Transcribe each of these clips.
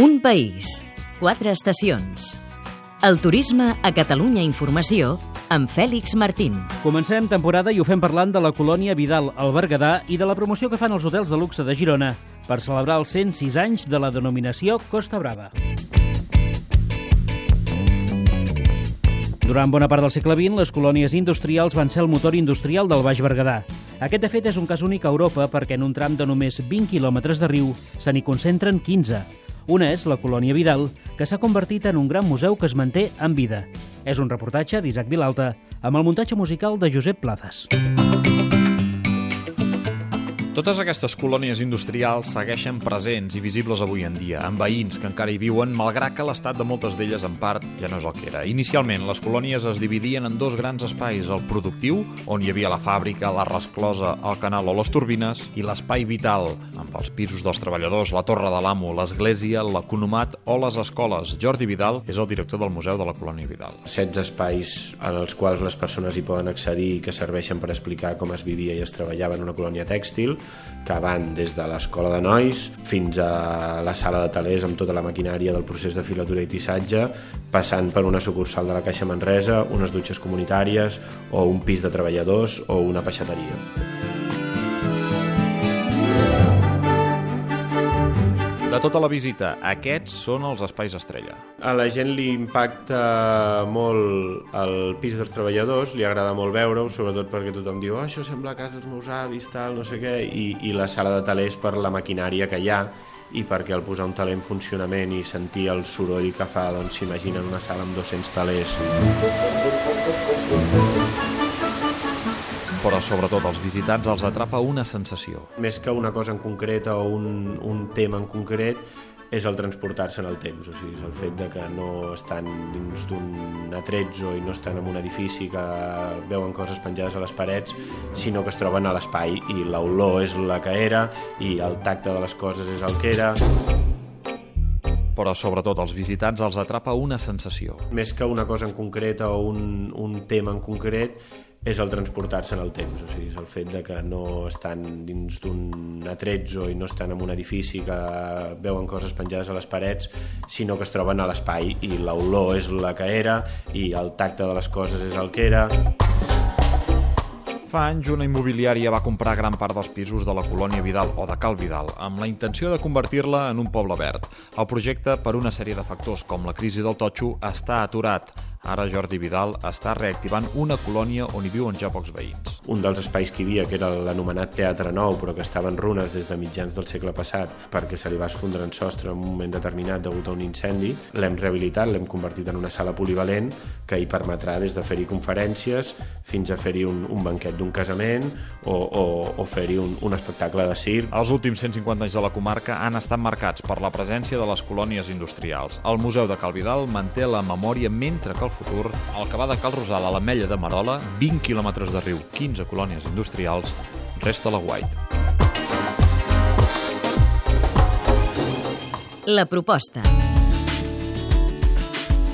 Un país, quatre estacions. El turisme a Catalunya Informació amb Fèlix Martín. Comencem temporada i ho fem parlant de la colònia Vidal al Berguedà i de la promoció que fan els hotels de luxe de Girona per celebrar els 106 anys de la denominació Costa Brava. Durant bona part del segle XX, les colònies industrials van ser el motor industrial del Baix Berguedà. Aquest, de fet, és un cas únic a Europa perquè en un tram de només 20 quilòmetres de riu se n'hi concentren 15. Una és la colònia Vidal, que s'ha convertit en un gran museu que es manté en vida. És un reportatge d'Isaac Vilalta amb el muntatge musical de Josep Plazas. Totes aquestes colònies industrials segueixen presents i visibles avui en dia, amb veïns que encara hi viuen, malgrat que l'estat de moltes d'elles en part ja no és el que era. Inicialment, les colònies es dividien en dos grans espais, el productiu, on hi havia la fàbrica, la resclosa, el canal o les turbines, i l'espai vital, amb els pisos dels treballadors, la torre de l'amo, l'església, l'economat o les escoles. Jordi Vidal és el director del Museu de la Colònia Vidal. 16 espais en els quals les persones hi poden accedir i que serveixen per explicar com es vivia i es treballava en una colònia tèxtil, que van des de l'escola de nois fins a la sala de talers amb tota la maquinària del procés de filatura i tissatge, passant per una sucursal de la Caixa Manresa, unes dutxes comunitàries o un pis de treballadors o una peixateria. De tota la visita, aquests són els espais estrella. A la gent li impacta molt el pis dels treballadors, li agrada molt veure-ho, sobretot perquè tothom diu oh, això sembla casa dels meus avis, tal, no sé què, i, i la sala de talers per la maquinària que hi ha i perquè al posar un taler en funcionament i sentir el soroll que fa, doncs s'imaginen una sala amb 200 talers. Però sobretot els visitants els atrapa una sensació. Més que una cosa en concret o un, un tema en concret, és el transportar-se en el temps, o sigui, és el fet de que no estan dins d'un atrezzo i no estan en un edifici que veuen coses penjades a les parets, sinó que es troben a l'espai i l'olor és la que era i el tacte de les coses és el que era. Però sobretot els visitants els atrapa una sensació. Més que una cosa en concret o un, un tema en concret, és el transportar-se en el temps, o sigui, és el fet de que no estan dins d'un atrezzo i no estan en un edifici que veuen coses penjades a les parets, sinó que es troben a l'espai i l'olor és la que era i el tacte de les coses és el que era. Fa anys una immobiliària va comprar gran part dels pisos de la colònia Vidal o de Cal Vidal amb la intenció de convertir-la en un poble verd. El projecte, per una sèrie de factors com la crisi del totxo, està aturat. Ara Jordi Vidal està reactivant una colònia on hi viuen ja pocs veïns. Un dels espais que hi havia, que era l'anomenat Teatre Nou, però que estava en runes des de mitjans del segle passat perquè se li va esfondre en sostre en un moment determinat degut a un incendi, l'hem rehabilitat, l'hem convertit en una sala polivalent que hi permetrà des de fer-hi conferències fins a fer-hi un, un banquet d'un casament o, o, o fer-hi un, un espectacle de circ. Els últims 150 anys de la comarca han estat marcats per la presència de les colònies industrials. El Museu de Cal Vidal manté la memòria mentre que el futur, el que va de Cal Rosal a l'Ametlla de Marola, 20 quilòmetres de riu, 15 colònies industrials, resta la White. La proposta.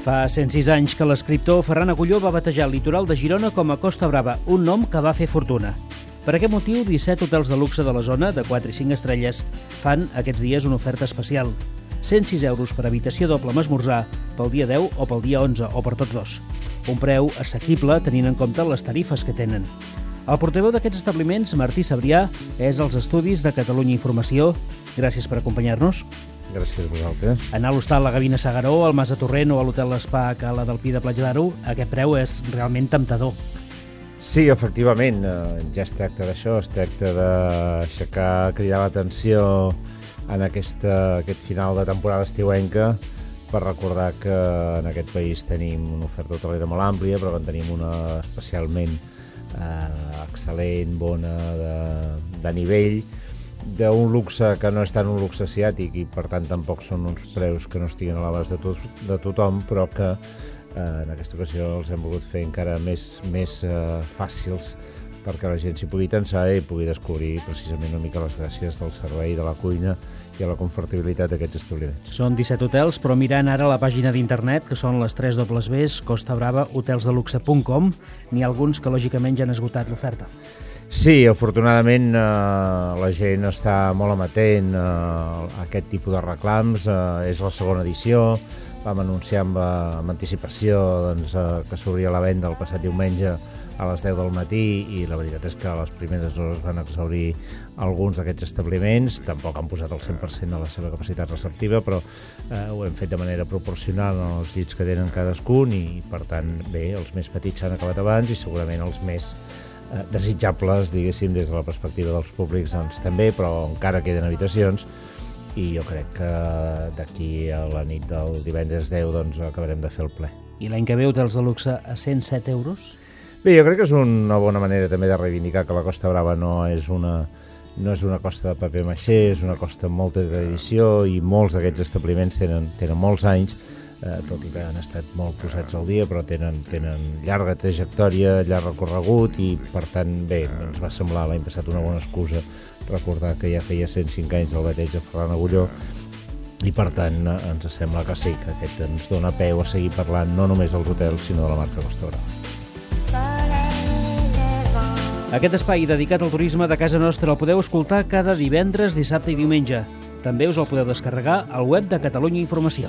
Fa 106 anys que l'escriptor Ferran Agulló va batejar el litoral de Girona com a Costa Brava, un nom que va fer fortuna. Per aquest motiu, 17 hotels de luxe de la zona, de 4 i 5 estrelles, fan aquests dies una oferta especial. 106 euros per habitació doble amb esmorzar pel dia 10 o pel dia 11 o per tots dos. Un preu assequible tenint en compte les tarifes que tenen. El portaveu d'aquests establiments, Martí Sabrià, és als estudis de Catalunya Informació. Gràcies per acompanyar-nos. Gràcies a vosaltres. Anar a l'hostal La Gavina Sagaró, al Mas de Torrent o a l'hotel L'Espa Cala del Pi de Platja d'Aro, aquest preu és realment temptador. Sí, efectivament, eh, ja es tracta d'això, es tracta d'aixecar, cridar l'atenció en aquesta, aquest final de temporada estiuenca per recordar que en aquest país tenim una oferta hotelera molt àmplia, però que en tenim una especialment eh, excel·lent, bona, de, de nivell, d'un luxe que no és tant un luxe asiàtic i per tant tampoc són uns preus que no estiguin a l'abast de, tot, de tothom, però que eh, en aquesta ocasió els hem volgut fer encara més, més eh, fàcils perquè la gent s'hi pugui tensar i pugui descobrir precisament una mica les gràcies del servei de la cuina i a la confortabilitat d'aquests establiments. Són 17 hotels, però mirant ara la pàgina d'internet, que són les 3 dobles Bs, Costa Brava, hotelsdeluxe.com, n'hi ha alguns que lògicament ja han esgotat l'oferta. Sí, afortunadament eh, la gent està molt amatent eh, a aquest tipus de reclams. Eh, és la segona edició. Vam anunciar amb, amb anticipació doncs, eh, que s'obria la venda el passat diumenge a les 10 del matí i la veritat és que a les primeres hores van exaurir alguns d'aquests establiments. Tampoc han posat el 100% de la seva capacitat receptiva, però eh, ho hem fet de manera proporcional als llits que tenen cadascun i, per tant, bé, els més petits s'han acabat abans i segurament els més eh, desitjables, diguéssim, des de la perspectiva dels públics, doncs també, però encara queden habitacions i jo crec que d'aquí a la nit del divendres 10 doncs acabarem de fer el ple. I l'any que ve hotels de luxe a 107 euros? Bé, jo crec que és una bona manera també de reivindicar que la Costa Brava no és una, no és una costa de paper maixer, és una costa amb molta tradició i molts d'aquests establiments tenen, tenen molts anys eh, tot i que han estat molt posats al dia, però tenen, tenen llarga trajectòria, llarg recorregut i, per tant, bé, ens va semblar l'any passat una bona excusa recordar que ja feia 105 anys del bateig de Ferran Agulló i, per tant, ens sembla que sí, que aquest ens dona peu a seguir parlant no només dels hotels, sinó de la marca Costa Brava. Aquest espai dedicat al turisme de casa nostra el podeu escoltar cada divendres, dissabte i diumenge. També us el podeu descarregar al web de Catalunya Informació.